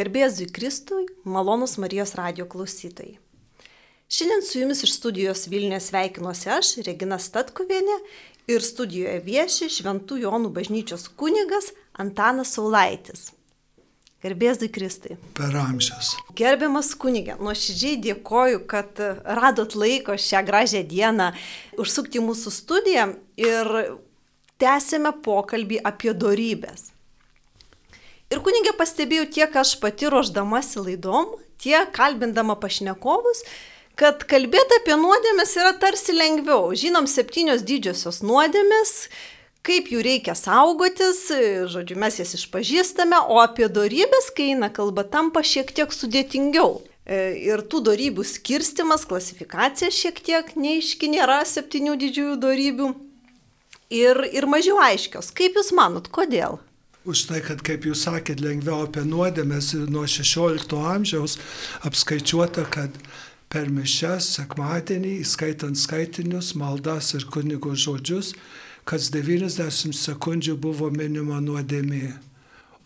Garbėzui Kristui, malonus Marijos radio klausytojai. Šiandien su jumis iš studijos Vilniuje sveikinuosi aš, Regina Statkuvienė, ir studijoje vieši Šventų Jonų bažnyčios kunigas Antanas Saulaitis. Garbėzui Kristai. Per amžius. Gerbiamas kunigė, nuoširdžiai dėkoju, kad radot laiko šią gražią dieną užsukti mūsų studiją ir tęsėme pokalbį apie darybės. Ir kunigė pastebėjau tiek aš pati ruoždamasi laidom, tiek kalbindama pašnekovus, kad kalbėti apie nuodėmės yra tarsi lengviau. Žinom septynios didžiosios nuodėmės, kaip jų reikia saugotis, žodžiu, mes jas išpažįstame, o apie darybės, kai eina kalba, tampa šiek tiek sudėtingiau. E, ir tų darybių skirstimas, klasifikacija šiek tiek neiški nėra septynių didžiųjų darybių. Ir, ir mažiau aiškios. Kaip Jūs manot, kodėl? Už tai, kad, kaip jūs sakėt, lengviau apie nuodėmės nuo 16 amžiaus apskaičiuota, kad per mišes, sekmadienį, įskaitant skaitinius, maldas ir kunigo žodžius, kas 90 sekundžių buvo minima nuodėmė.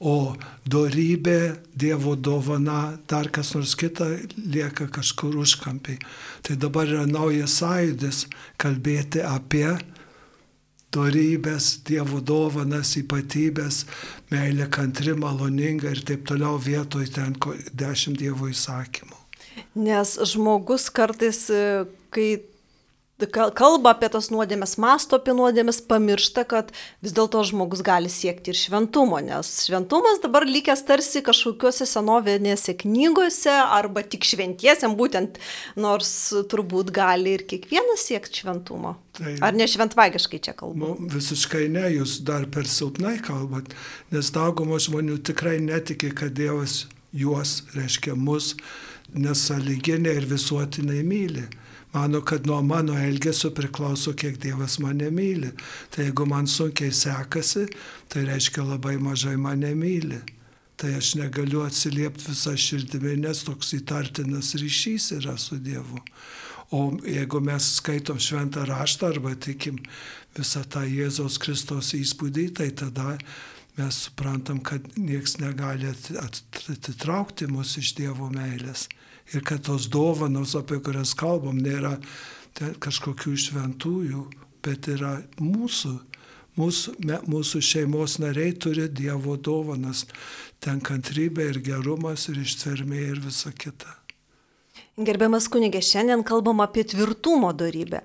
O dorybė, Dievo dovana, dar kas nors kita lieka kažkur užkampiai. Tai dabar yra naujas sąjūdis kalbėti apie dorybės, Dievo dovanas, ypatybės, meilė kantri, maloninga ir taip toliau vietoj ten dešimt Dievo įsakymų. Nes žmogus kartais, kai kalba apie tas nuodėmės, masto apie nuodėmės, pamiršta, kad vis dėlto žmogus gali siekti ir šventumo, nes šventumas dabar likęs tarsi kažkokiuose senovinėse knygose arba tik šventiesiam būtent, nors turbūt gali ir kiekvienas siekti šventumo. Tai, Ar ne šventvagiškai čia kalbu? Nu, visiškai ne, jūs dar per silpnai kalbat, nes dauguma žmonių tikrai netiki, kad Dievas juos, reiškia mus, nesaliginė ir visuotinai myli mano, kad nuo mano elgesio priklauso, kiek Dievas mane myli. Tai jeigu man sunkiai sekasi, tai reiškia labai mažai mane myli. Tai aš negaliu atsiliepti visą širdimi, nes toks įtartinas ryšys yra su Dievu. O jeigu mes skaitom šventą raštą arba tikim visą tą Jėzaus Kristaus įspūdį, tai tada mes suprantam, kad nieks negali atitraukti mus iš Dievo meilės ir kad tos dovanos, apie kurias kalbam, nėra kažkokių šventųjų, bet yra mūsų. Mūsų, me, mūsų šeimos nariai turi Dievo dovanas, ten kantrybė ir gerumas ir ištvermė ir visa kita. Gerbiamas kunigė, šiandien kalbam apie tvirtumo darybę.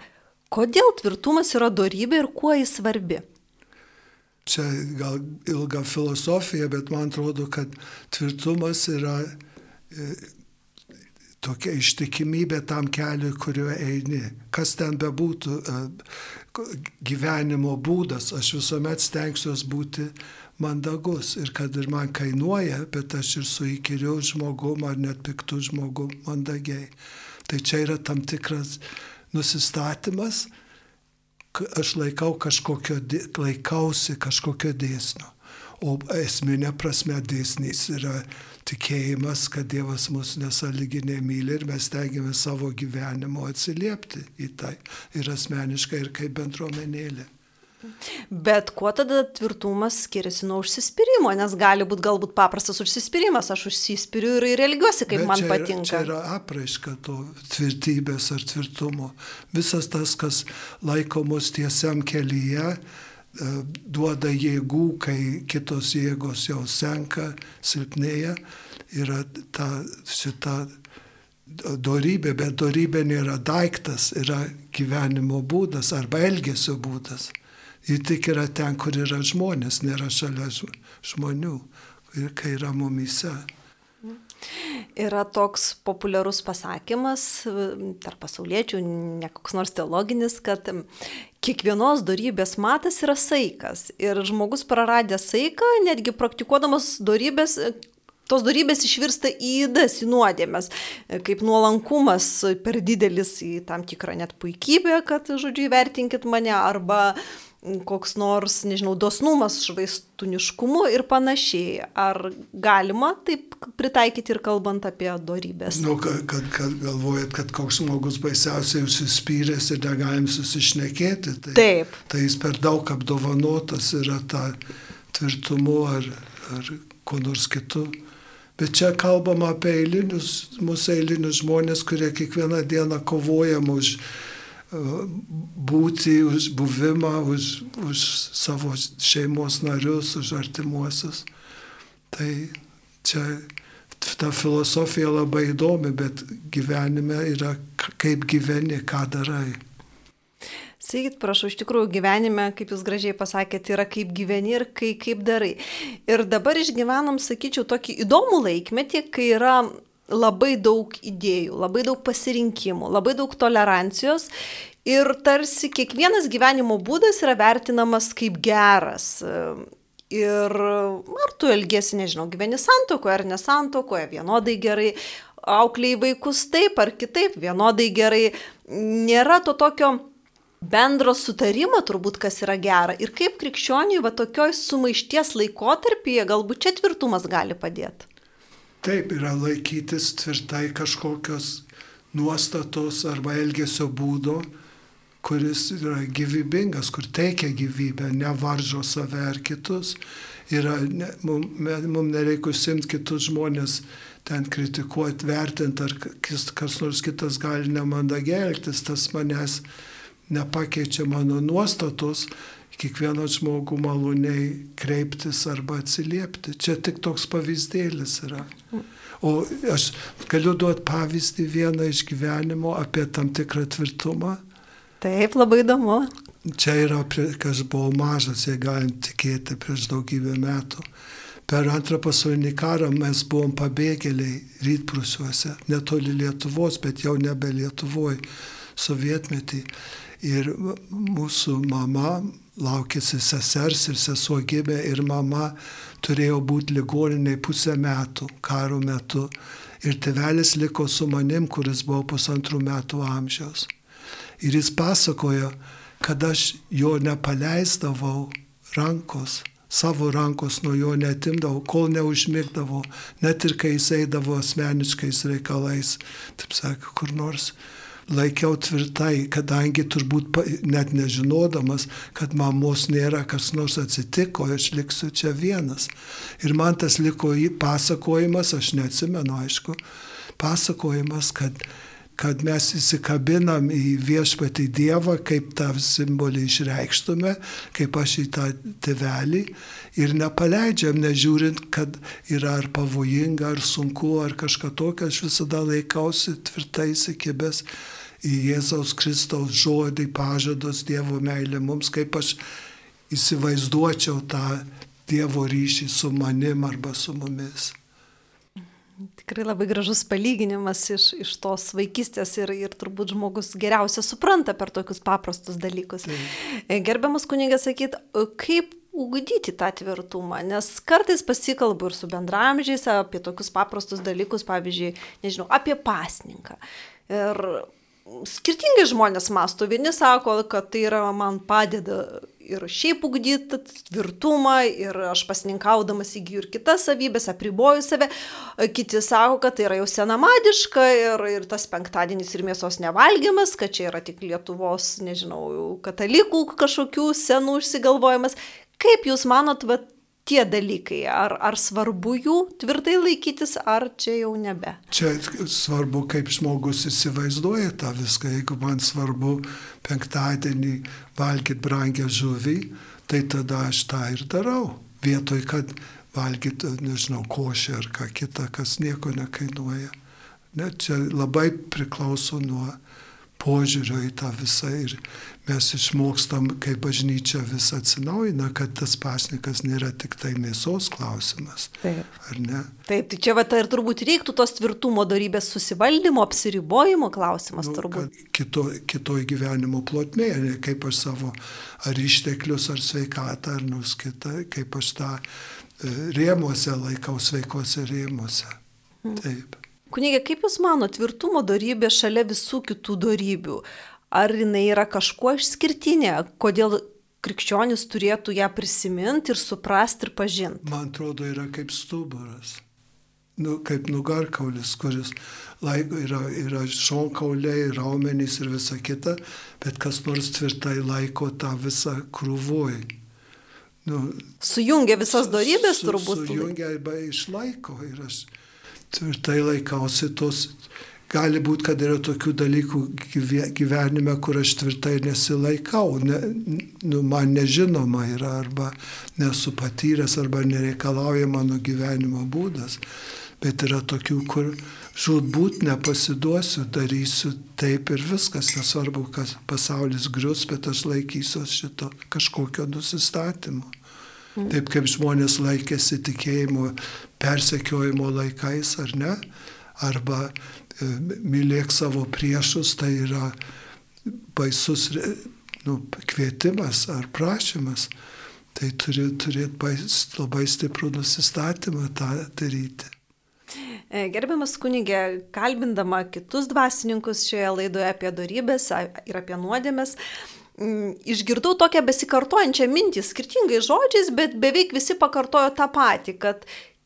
Kodėl tvirtumas yra darybė ir kuo jis svarbi? Čia gal ilga filosofija, bet man atrodo, kad tvirtumas yra e, tokia ištikimybė tam keliui, kuriuo eini. Kas ten bebūtų e, gyvenimo būdas, aš visuomet stengsiuosi būti mandagus ir kad ir man kainuoja, bet aš ir su įkyriu žmogum ar net piktu žmogum mandagiai. Tai čia yra tam tikras nusistatymas, aš laikau kažkokio, laikausi kažkokio dėsnio. O esminė prasme dėsnys yra tikėjimas, kad Dievas mus nesaliginė myli ir mes tengiamės savo gyvenimo atsiliepti į tai ir asmeniškai, ir kaip bendruomenėlė. Bet kuo tada tvirtumas skiriasi nuo užsispyrimo, nes gali būti galbūt paprastas užsispyrimas, aš užsispyriu ir, ir elgiuosi, kaip Bet man čia patinka. Čia yra apraiška to tvirtybės ar tvirtumo. Visas tas, kas laiko mus tiesiam kelyje, duoda jėgų, kai kitos jėgos jau senka, silpnėja, yra ta šita dorybė, bet dorybė nėra daiktas, yra gyvenimo būdas arba elgesio būdas. Ji tik yra ten, kur yra žmonės, nėra šalia žmonių, kai yra mumyse. Yra toks populiarus pasakymas tarp pasauliečių, ne koks nors teologinis, kad kiekvienos darybės matas yra saikas. Ir žmogus praradęs saiką, netgi praktikuodamas darybės, tos darybės išvirsta į įdas, į nuodėmės, kaip nuolankumas per didelis į tam tikrą net puikybę, kad, žodžiu, įvertinkit mane, arba koks nors, nežinau, dosnumas švaistuniškumu ir panašiai. Ar galima taip pritaikyti ir kalbant apie darybės? Nu, kad, kad, kad galvojat, kad koks žmogus baisiausiai užsispyręs ir negalim susišnekėti, tai, taip. tai jis per daug apdovanotas yra tą tvirtumu ar, ar kuo nors kitu. Bet čia kalbama apie eilinius, mūsų eilinius žmonės, kurie kiekvieną dieną kovojam už būti, už buvimą, už, už savo šeimos narius, už artimuosius. Tai čia ta filosofija labai įdomi, bet gyvenime yra kaip gyveni, ką darai. Sakykit, prašau, iš tikrųjų gyvenime, kaip jūs gražiai pasakėte, yra kaip gyveni ir kai, kaip darai. Ir dabar išgyvenam, sakyčiau, tokį įdomų laikmetį, kai yra labai daug idėjų, labai daug pasirinkimų, labai daug tolerancijos ir tarsi kiekvienas gyvenimo būdas yra vertinamas kaip geras. Ir ar tu elgesi, nežinau, gyveni santokoje ar nesantokoje, vienodai gerai, aukliai vaikus taip ar kitaip, vienodai gerai. Nėra to tokio bendro sutarimo turbūt, kas yra gera. Ir kaip krikščioniui va tokioj sumaišties laikotarpyje galbūt čia tvirtumas gali padėti. Taip, yra laikytis tvirtai kažkokios nuostatos arba elgesio būdo, kuris yra gyvybingas, kur teikia gyvybę, nevaržo save ar kitus. Yra, ne, Mums mum nereikia užsimti kitus žmonės ten kritikuoti, vertinti, ar kas, kas nors kitas gali nemandagiai elgtis, tas manęs nepakeičia mano nuostatos, kiekvieną žmogų maloniai kreiptis arba atsiliepti. Čia tik toks pavyzdėlis yra. O aš galiu duoti pavyzdį vieną iš gyvenimo apie tam tikrą tvirtumą. Taip, labai įdomu. Čia yra, kai aš buvau mažas, jei galim tikėti, prieš daugybę metų. Per antrą pasaulinį karą mes buvom pabėgėliai rytprusiuose, netoli Lietuvos, bet jau nebe Lietuvoje, sovietmetį. Ir mūsų mama laukėsi sesers ir sesuo gimė ir mama turėjo būti ligoniniai pusę metų, karo metu. Ir tevelis liko su manim, kuris buvo pusantrų metų amžiaus. Ir jis pasakojo, kad aš jo nepaleisdavau rankos, savo rankos nuo jo netimdavau, kol neužmigdavau, net ir kai jis eidavo asmeniškais reikalais, taip sakė, kur nors laikiau tvirtai, kadangi turbūt net nežinodamas, kad mamos nėra, kas nors atsitiko, aš liksiu čia vienas. Ir man tas liko į pasakojimas, aš neatsimenu, aišku, pasakojimas, kad kad mes įsikabinam į viešpatį Dievą, kaip tą simbolį išreikštume, kaip aš į tą tevelį ir nepaleidžiam, nežiūrint, kad yra ar pavojinga, ar sunku, ar kažką tokio, aš visada laikausi tvirtai įsikibęs į Jėzaus Kristaus žodį, pažadus Dievo meilę mums, kaip aš įsivaizduočiau tą Dievo ryšį su manim arba su mumis. Tikrai labai gražus palyginimas iš, iš tos vaikystės ir, ir turbūt žmogus geriausia supranta per tokius paprastus dalykus. Tai. Gerbiamas kunigas sakyt, kaip ugdyti tą tvirtumą, nes kartais pasikalbu ir su bendramžiais apie tokius paprastus dalykus, pavyzdžiui, nežinau, apie pasninką. Ir skirtingai žmonės masto. Vieni sako, kad tai yra man padeda ir šiaip ugdyti tvirtumą, ir aš pasininkaudamas įgyju ir kitas savybės, apriboju save. Kiti sako, kad tai yra jau senamadiška ir, ir tas penktadienis ir mėsos nevalgymas, kad čia yra tik Lietuvos, nežinau, katalikų kažkokių senų išsigalvojimas. Kaip Jūs manot, bet tie dalykai, ar, ar svarbu jų tvirtai laikytis, ar čia jau nebe? Čia svarbu, kaip žmogus įsivaizduoja tą viską. Jeigu man svarbu penktadienį valgyti brangę žuvį, tai tada aš tą ir darau. Vietoj, kad valgyti, nežinau, košę ar ką kitą, kas nieko nekainuoja. Ne, čia labai priklauso nuo požiūrio į tą visą ir mes išmokstam, kaip bažnyčia vis atsinaujina, kad tas pasnikas nėra tik tai mėsos klausimas. Taip. Ar ne? Taip, tai čia va tai ir turbūt reiktų tos tvirtumo darybės susivaldymo, apsiribojimo klausimas nu, turbūt. Kito, kitoj gyvenimo plotmėje, kaip aš savo ar išteklius, ar sveikatą, ar nus kitą, kaip aš tą e, rėmuose laikau sveikose rėmuose. Hmm. Taip. Kunigė, kaip Jūs mano, tvirtumo darybė šalia visų kitų darybių, ar jinai yra kažkuo išskirtinė, kodėl krikščionis turėtų ją prisiminti ir suprasti ir pažinti? Man atrodo, yra kaip stuburas. Nu, kaip nugarkaulis, kuris laiko, yra, yra šonkauliai, raumenys ir visa kita, bet kas nors tvirtai laiko tą visą krūvoj. Nu, sujungia visas darybės su, turbūt. Sujungia arba išlaiko ir aš tvirtai laikausi tos. Gali būti, kad yra tokių dalykų gyvenime, kur aš tvirtai nesilaikau, ne, nu, man nežinoma yra, arba nesu patyręs, arba nereikalauja mano gyvenimo būdas. Bet yra tokių, kur žudbūt nepasiduosiu, darysiu taip ir viskas, nesvarbu, kas pasaulis grius, bet aš laikysiu šito kažkokio nusistatymo. Taip kaip žmonės laikėsi tikėjimo persekiojimo laikais, ar ne? Arba e, mylėk savo priešus, tai yra baisus nu, kvietimas ar prašymas. Tai turi turėti labai stiprų nusistatymą tą daryti. E, gerbiamas kunigė, kalbindama kitus dvasininkus šioje laidoje apie darybės ir apie nuodėmės, išgirdau tokią besikartojančią mintį skirtingais žodžiais, bet beveik visi pakartojo tą patį, kad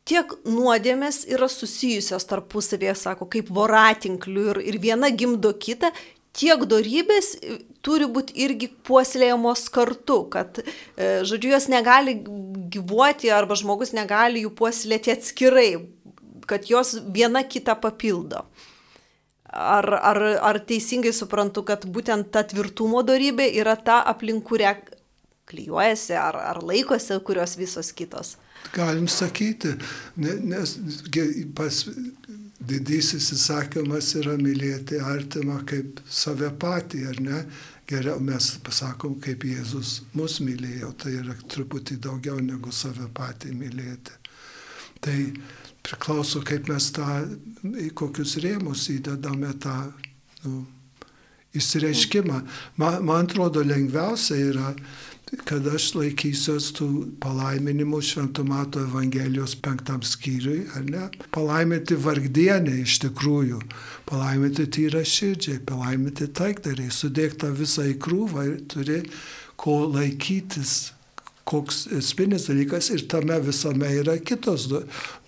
tiek nuodėmės yra susijusios tarpusavėje, sako, kaip voratinklių ir, ir viena gimdo kitą, tiek darybės e, turi būti irgi puoselėjamos kartu, kad, e, žodžiu, jos negali gyvuoti arba žmogus negali jų puoselėti atskirai, kad jos viena kitą papildo. Ar, ar, ar teisingai suprantu, kad būtent ta tvirtumo darybė yra ta aplink kurią klyjuojasi ar, ar laikosi kurios visos kitos? Galim sakyti, nes pas didysis įsakymas yra mylėti artimą kaip save patį, ar ne? Geriau mes pasakom, kaip Jėzus mus mylėjo, tai yra truputį daugiau negu save patį mylėti. Tai priklauso, kaip mes tą, į kokius rėmus įdedame tą nu, įsireiškimą. Man, man atrodo, lengviausia yra, kad aš laikysiuos tų palaiminimų Šventų Mato Evangelijos penktam skyriui, ar ne? Palaiminti vargdienė iš tikrųjų, palaiminti tyra širdžiai, palaiminti taikdariai, sudėk tą visą į krūvą ir turi ko laikytis koks esminis dalykas ir tame visame yra kitos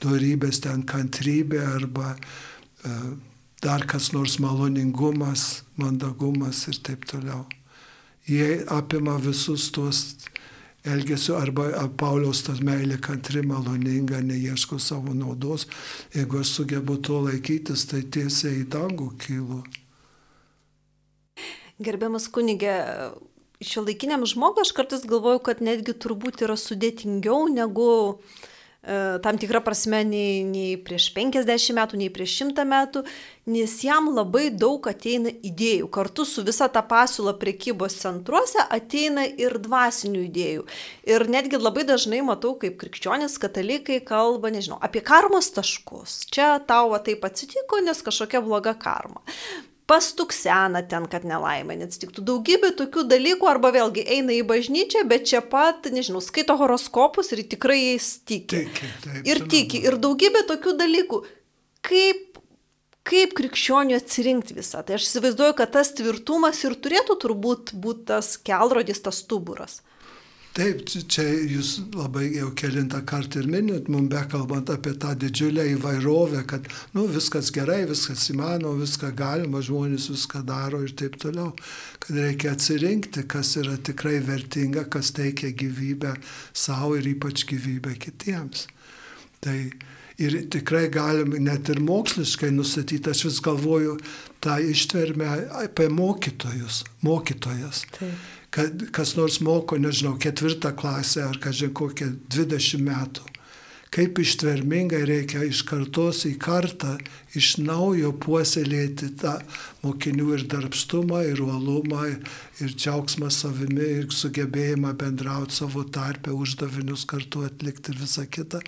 dorybės, ten kantrybė arba uh, dar kas nors maloningumas, mandagumas ir taip toliau. Jie apima visus tuos elgesiu arba Pauliaus tas meilė kantri, maloninga, neieško savo naudos. Jeigu aš sugebu to laikytis, tai tiesiai į dangų kylu. Gerbiamas kunigė, šio laikiniam žmogui aš kartais galvoju, kad netgi turbūt yra sudėtingiau negu e, tam tikrą prasme nei, nei prieš 50 metų, nei prieš 100 metų, nes jam labai daug ateina idėjų. Kartu su visa ta pasiūla prekybos centruose ateina ir dvasinių idėjų. Ir netgi labai dažnai matau, kaip krikščionis katalikai kalba, nežinau, apie karmos taškus. Čia tau taip atsitiko, nes kažkokia bloga karma pastuksena ten, kad nelaimė neatsitiktų. Daugybė tokių dalykų, arba vėlgi eina į bažnyčią, bet čia pat, nežinau, skaito horoskopus ir tikrai jais tiki. Tiki, taip, ir tiki. Ir daugybė tokių dalykų. Kaip, kaip krikščionių atsirinkti visą. Tai aš įsivaizduoju, kad tas tvirtumas ir turėtų turbūt būti tas kelrodis, tas stuburas. Taip, čia jūs labai jau kilintą kartą ir minit, mums bekalbant apie tą didžiulę įvairovę, kad nu, viskas gerai, viskas įmanoma, viską galima, žmonės viską daro ir taip toliau. Kad reikia atsirinkti, kas yra tikrai vertinga, kas teikia gyvybę savo ir ypač gyvybę kitiems. Tai ir tikrai galim net ir moksliškai nustatyti, aš vis galvoju tą ištvermę apie mokytojus, mokytojas. Taip kad kas nors moko, nežinau, ketvirtą klasę ar kažin kokią 20 metų. Kaip ištvermingai reikia iš kartos į kartą iš naujo puoselėti tą mokinių ir darbstumą, ir uolumą, ir džiaugsmą savimi, ir sugebėjimą bendrauti savo tarpę, uždavinius kartu atlikti ir visą kitą.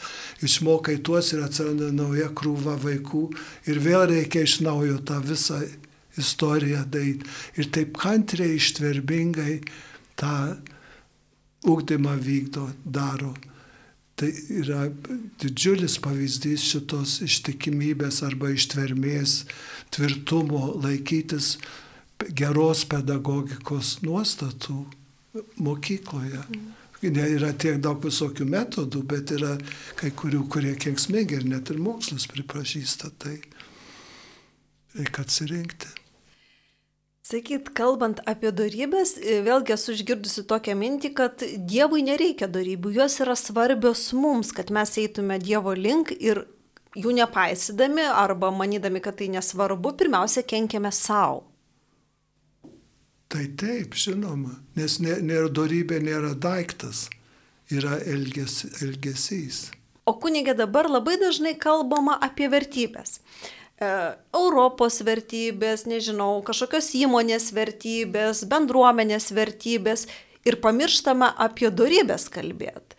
Išmokai tuos ir atsiranda nauja krūva vaikų ir vėl reikia iš naujo tą visą istoriją daryti. Ir taip kantriai, ištverbingai tą ūkdymą vykdo, daro. Tai yra didžiulis pavyzdys šitos ištikimybės arba ištvermės, tvirtumo laikytis geros pedagogikos nuostatų mokykloje. Ne yra tiek daug visokių metodų, bet yra kai kurių, kurie kenksmingi ir net ir mokslas pripažįsta tai. Reikia atsirinkti. Sakyt, kalbant apie darybės, e, vėlgi esu išgirdusi tokią mintį, kad Dievui nereikia darybių, jos yra svarbios mums, kad mes eitume Dievo link ir jų nepaisydami arba manydami, kad tai nesvarbu, pirmiausia kenkiame savo. Tai taip, žinoma, nes nėra darybė, nėra daiktas, yra elges, elgesys. O kunigė dabar labai dažnai kalbama apie vertybės. E, Europos vertybės, nežinau, kažkokios įmonės vertybės, bendruomenės vertybės ir pamirštama apie darybės kalbėti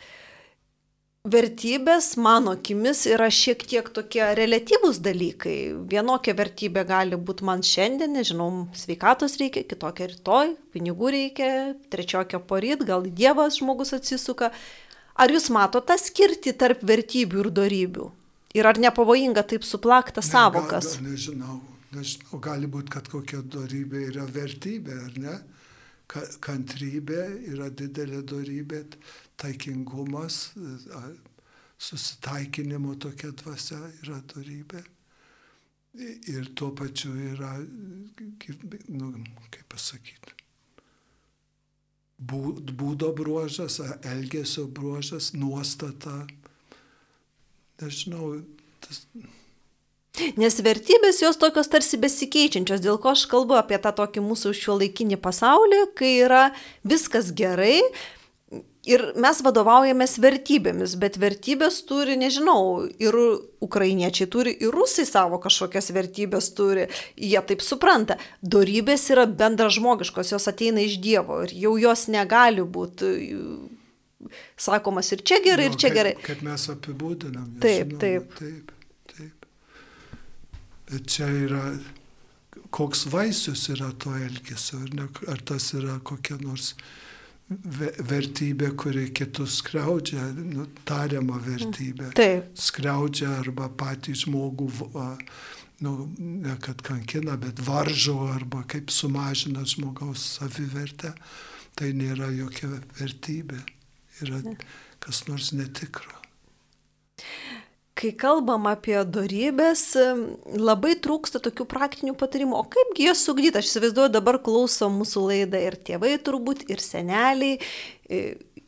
vertybės, mano akimis, yra šiek tiek tokie relatyvūs dalykai. Vienokia vertybė gali būti man šiandien, nežinau, sveikatos reikia, kitokia rytoj, pinigų reikia, trečiokia poryt, gal Dievas žmogus atsisuka. Ar jūs matote tą skirtį tarp vertybių ir darybių? Ir ar nepavojinga taip suplakta ne, savokas? Gal, nežinau, nežinau, gali būti, kad kokia darybė yra vertybė, ar ne? Kantrybė yra didelė darybė, taikingumas, susitaikinimo tokia dvasia yra darybė. Ir tuo pačiu yra, nu, kaip pasakyti, būdo bruožas, elgesio bruožas, nuostata. Nežinau, tas. Nes vertybės jos tokios tarsi besikeičiančios, dėl ko aš kalbu apie tą tokį mūsų šiuolaikinį pasaulį, kai yra viskas gerai, Ir mes vadovaujamės vertybėmis, bet vertybės turi, nežinau, ir ukrainiečiai turi, ir rusai savo kažkokias vertybės turi, jie taip supranta. Dorybės yra bendražmogiškos, jos ateina iš Dievo ir jau jos negali būti sakomas ir čia gerai, no, ir čia kaip, gerai. Kaip mes apibūdinam. Taip, žinoma, taip. Taip, taip. Bet čia yra, koks vaisius yra to elgesio, ar, ne, ar tas yra kokia nors vertybė, kuri kitus skriaudžia, nu, tariama vertybė. Taip. Skriaudžia arba patį žmogų, nu, ne kad kankina, bet varžo arba kaip sumažina žmogaus savivertę. Tai nėra jokia vertybė. Yra kas nors netikro kai kalbam apie darybės, labai trūksta tokių praktinių patarimų. O kaipgi jas sugdyti? Aš įsivaizduoju, dabar klauso mūsų laidą ir tėvai turbūt, ir seneliai, e,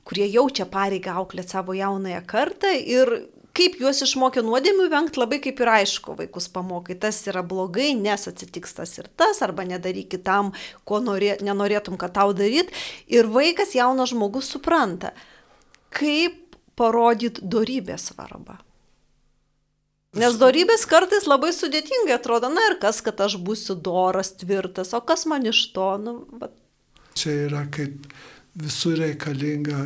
kurie jaučia pareigą auklėti savo jaunąją kartą ir kaip juos išmokė nuodėmių vengti, labai kaip ir aišku, vaikus pamokai, tas yra blogai, nes atsitiks tas ir tas, arba nedaryk kitam, ko norė, nenorėtum, kad tau daryt. Ir vaikas, jaunas žmogus supranta, kaip parodyti darybės svarbą. Nes darybės kartais labai sudėtingai atrodo, na ir kas, kad aš būsiu doras, tvirtas, o kas man iš to? Nu, bet... Čia yra kaip visur reikalinga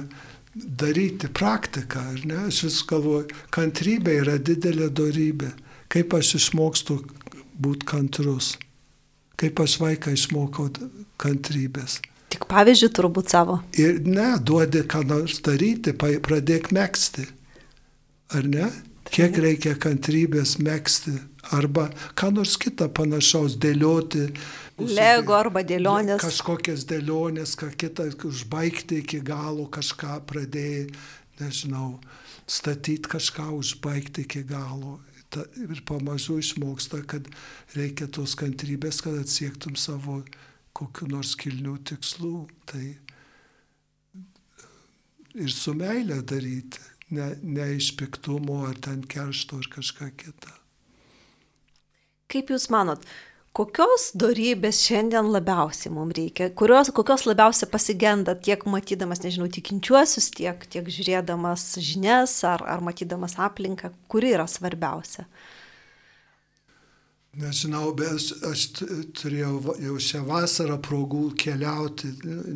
daryti praktiką, ar ne? Aš vis galvoju, kantrybė yra didelė darybė. Kaip aš išmokstu būti kantrus? Kaip aš vaiką išmokau kantrybės? Tik pavyzdžių turbūt savo. Ir ne, duodi ką nors daryti, pradėk mėgsti. Ar ne? kiek reikia kantrybės mėgsti arba ką nors kitą panašaus dėlioti. Lego arba dėlionės. Kažkokias dėlionės, ką kitą užbaigti iki galo, kažką pradėjai, nežinau, statyti kažką, užbaigti iki galo. Ta, ir pamažu išmoksta, kad reikia tos kantrybės, kad atsiektum savo kokiu nors kilnių tikslų. Tai ir su meilė daryti ne, ne iš piktumo ar ten keršto ar kažką kitą. Kaip Jūs manot, kokios darybės šiandien labiausiai mums reikia, kurios, kokios labiausiai pasigenda tiek matydamas, nežinau, tikinčiuosius, tiek, tiek žiūrėdamas žinias ar, ar matydamas aplinką, kuri yra svarbiausia? Nežinau, bet aš, turėjau jau šią vasarą progų keliauti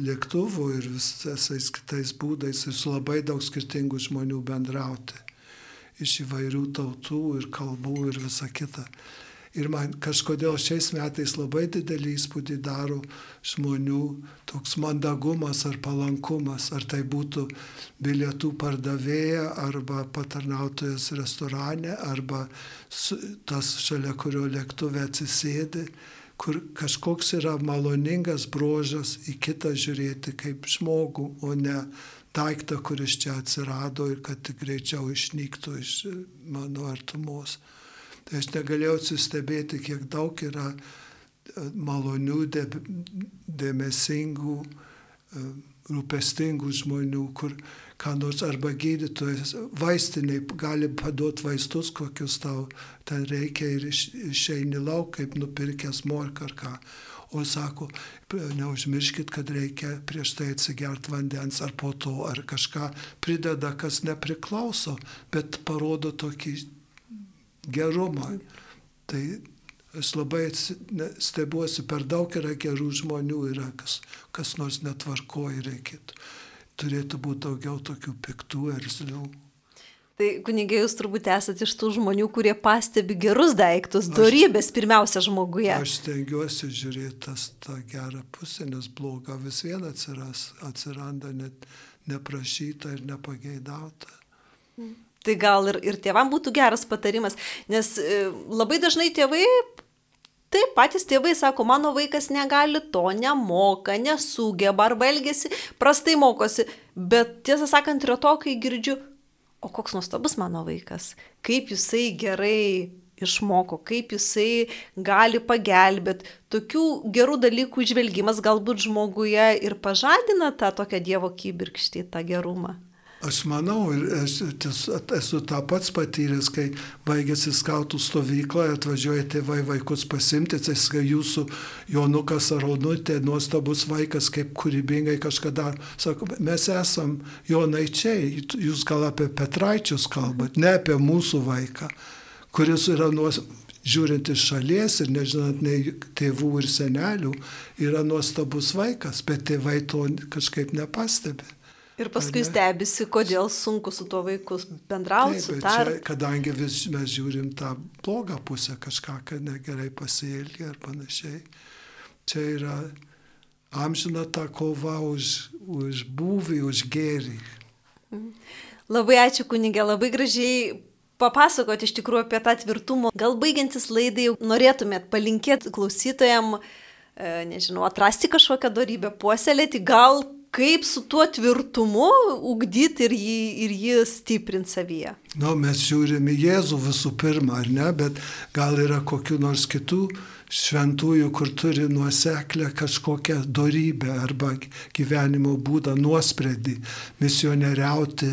lėktuvu ir visais kitais būdais ir su labai daug skirtingų žmonių bendrauti. Iš įvairių tautų ir kalbų ir visa kita. Ir man kažkodėl šiais metais labai didelį įspūdį daro žmonių toks mandagumas ar palankumas, ar tai būtų bilietų pardavėja, arba patarnautojas restorane, arba tas šalia kurio lėktuvė atsisėdi, kur kažkoks yra maloningas brožas į kitą žiūrėti kaip žmogų, o ne daiktą, kuris čia atsirado ir kad greičiau išnyktų iš mano artumos. Tai aš negalėjau atsistebėti, kiek daug yra e, malonių, dėmesingų, e, rūpestingų žmonių, kur ką nors arba gydytojas, vaistiniai gali paduoti vaistus, kokius tau ten reikia ir iš, išeini lauk, kaip nupirkęs morką ar ką. O sako, neužmirškit, kad reikia prieš tai atsigert vandens ar po to, ar kažką prideda, kas nepriklauso, bet parodo tokį gerumą. Tai aš labai stebiuosi, per daug yra gerų žmonių, yra kas, kas nors netvarkoja, reikėtų. Turėtų būti daugiau tokių piktų erzlių. Tai kunigai jūs turbūt esate iš tų žmonių, kurie pastebi gerus daiktus, darybės pirmiausia žmoguje. Aš stengiuosi žiūrėti tas, tą gerą pusę, nes bloga vis vien atsiras, atsiranda net neprašyta ir nepageidauta. Tai gal ir, ir tėvam būtų geras patarimas, nes e, labai dažnai tėvai Taip, patys tėvai sako, mano vaikas negali to, nemoka, nesugeba arba elgesi, prastai mokosi. Bet tiesą sakant, yra to, kai girdžiu, o koks nuostabus mano vaikas, kaip jisai gerai išmoko, kaip jisai gali pagelbėti. Tokių gerų dalykų išvelgimas galbūt žmoguje ir pažadina tą tokią Dievo kybirkštį, tą gerumą. Aš manau, ir esu, esu tą pats patyręs, kai baigėsi skautų stovykla, atvažiuoja tėvai vaikus pasimti, tai kai jūsų Jonukas ar Onutė, nuostabus vaikas, kaip kūrybingai kažkada, sako, mes esam Jonaičiai, jūs gal apie Petraičius kalbat, ne apie mūsų vaiką, kuris yra nuos, žiūrint iš šalies ir nežinant nei tėvų ir senelių, yra nuostabus vaikas, bet tėvai to kažkaip nepastebi. Ir paskui stebisi, kodėl sunku su tuo vaiku bendrauti, su tar. Kadangi vis, mes žiūrim tą blogą pusę, kažką, kad negerai pasielgia ir panašiai. Čia yra amžina ta kova už, už būvį, už gėrį. Mhm. Labai ačiū kunigė, labai gražiai papasakoti iš tikrųjų apie tą tvirtumą. Gal baigiantis laidai norėtumėt palinkėti klausytojam, e, nežinau, atrasti kažkokią darybę, puoselėti, gal kaip su tuo tvirtumu ugdyti ir jį, ir jį stiprinti savyje. Nu, mes žiūrime Jėzų visų pirma, ar ne, bet gal yra kokiu nors kitų šventųjų, kur turi nuoseklę kažkokią darybę arba gyvenimo būdą nuosprendį, misionieriauti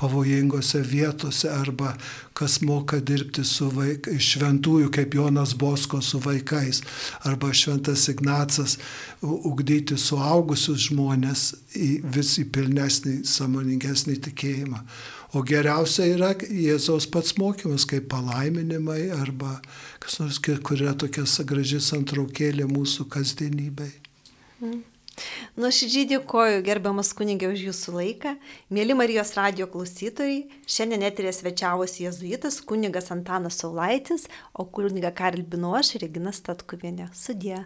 pavojingose vietose arba kas moka dirbti su vaikais, šventųjų kaip Jonas Bosko su vaikais arba šventas Ignacas ugdyti suaugusius žmonės į vis į pilnesnį, samoningesnį tikėjimą. O geriausia yra Jėzaus pats mokymas, kaip palaiminimai arba kas nors, kur yra tokia graži santraukėlė mūsų kasdienybei. Mm. Nuoširdžiai dėkoju gerbiamas kunigė už jūsų laiką. Mėly Marijos radio klausytojai, šiandien neturė svečiavosi jėzuitas kunigas Antanas Saulaitis, o kuniga kalbinu aš Regina Statkuvienė. Sudė.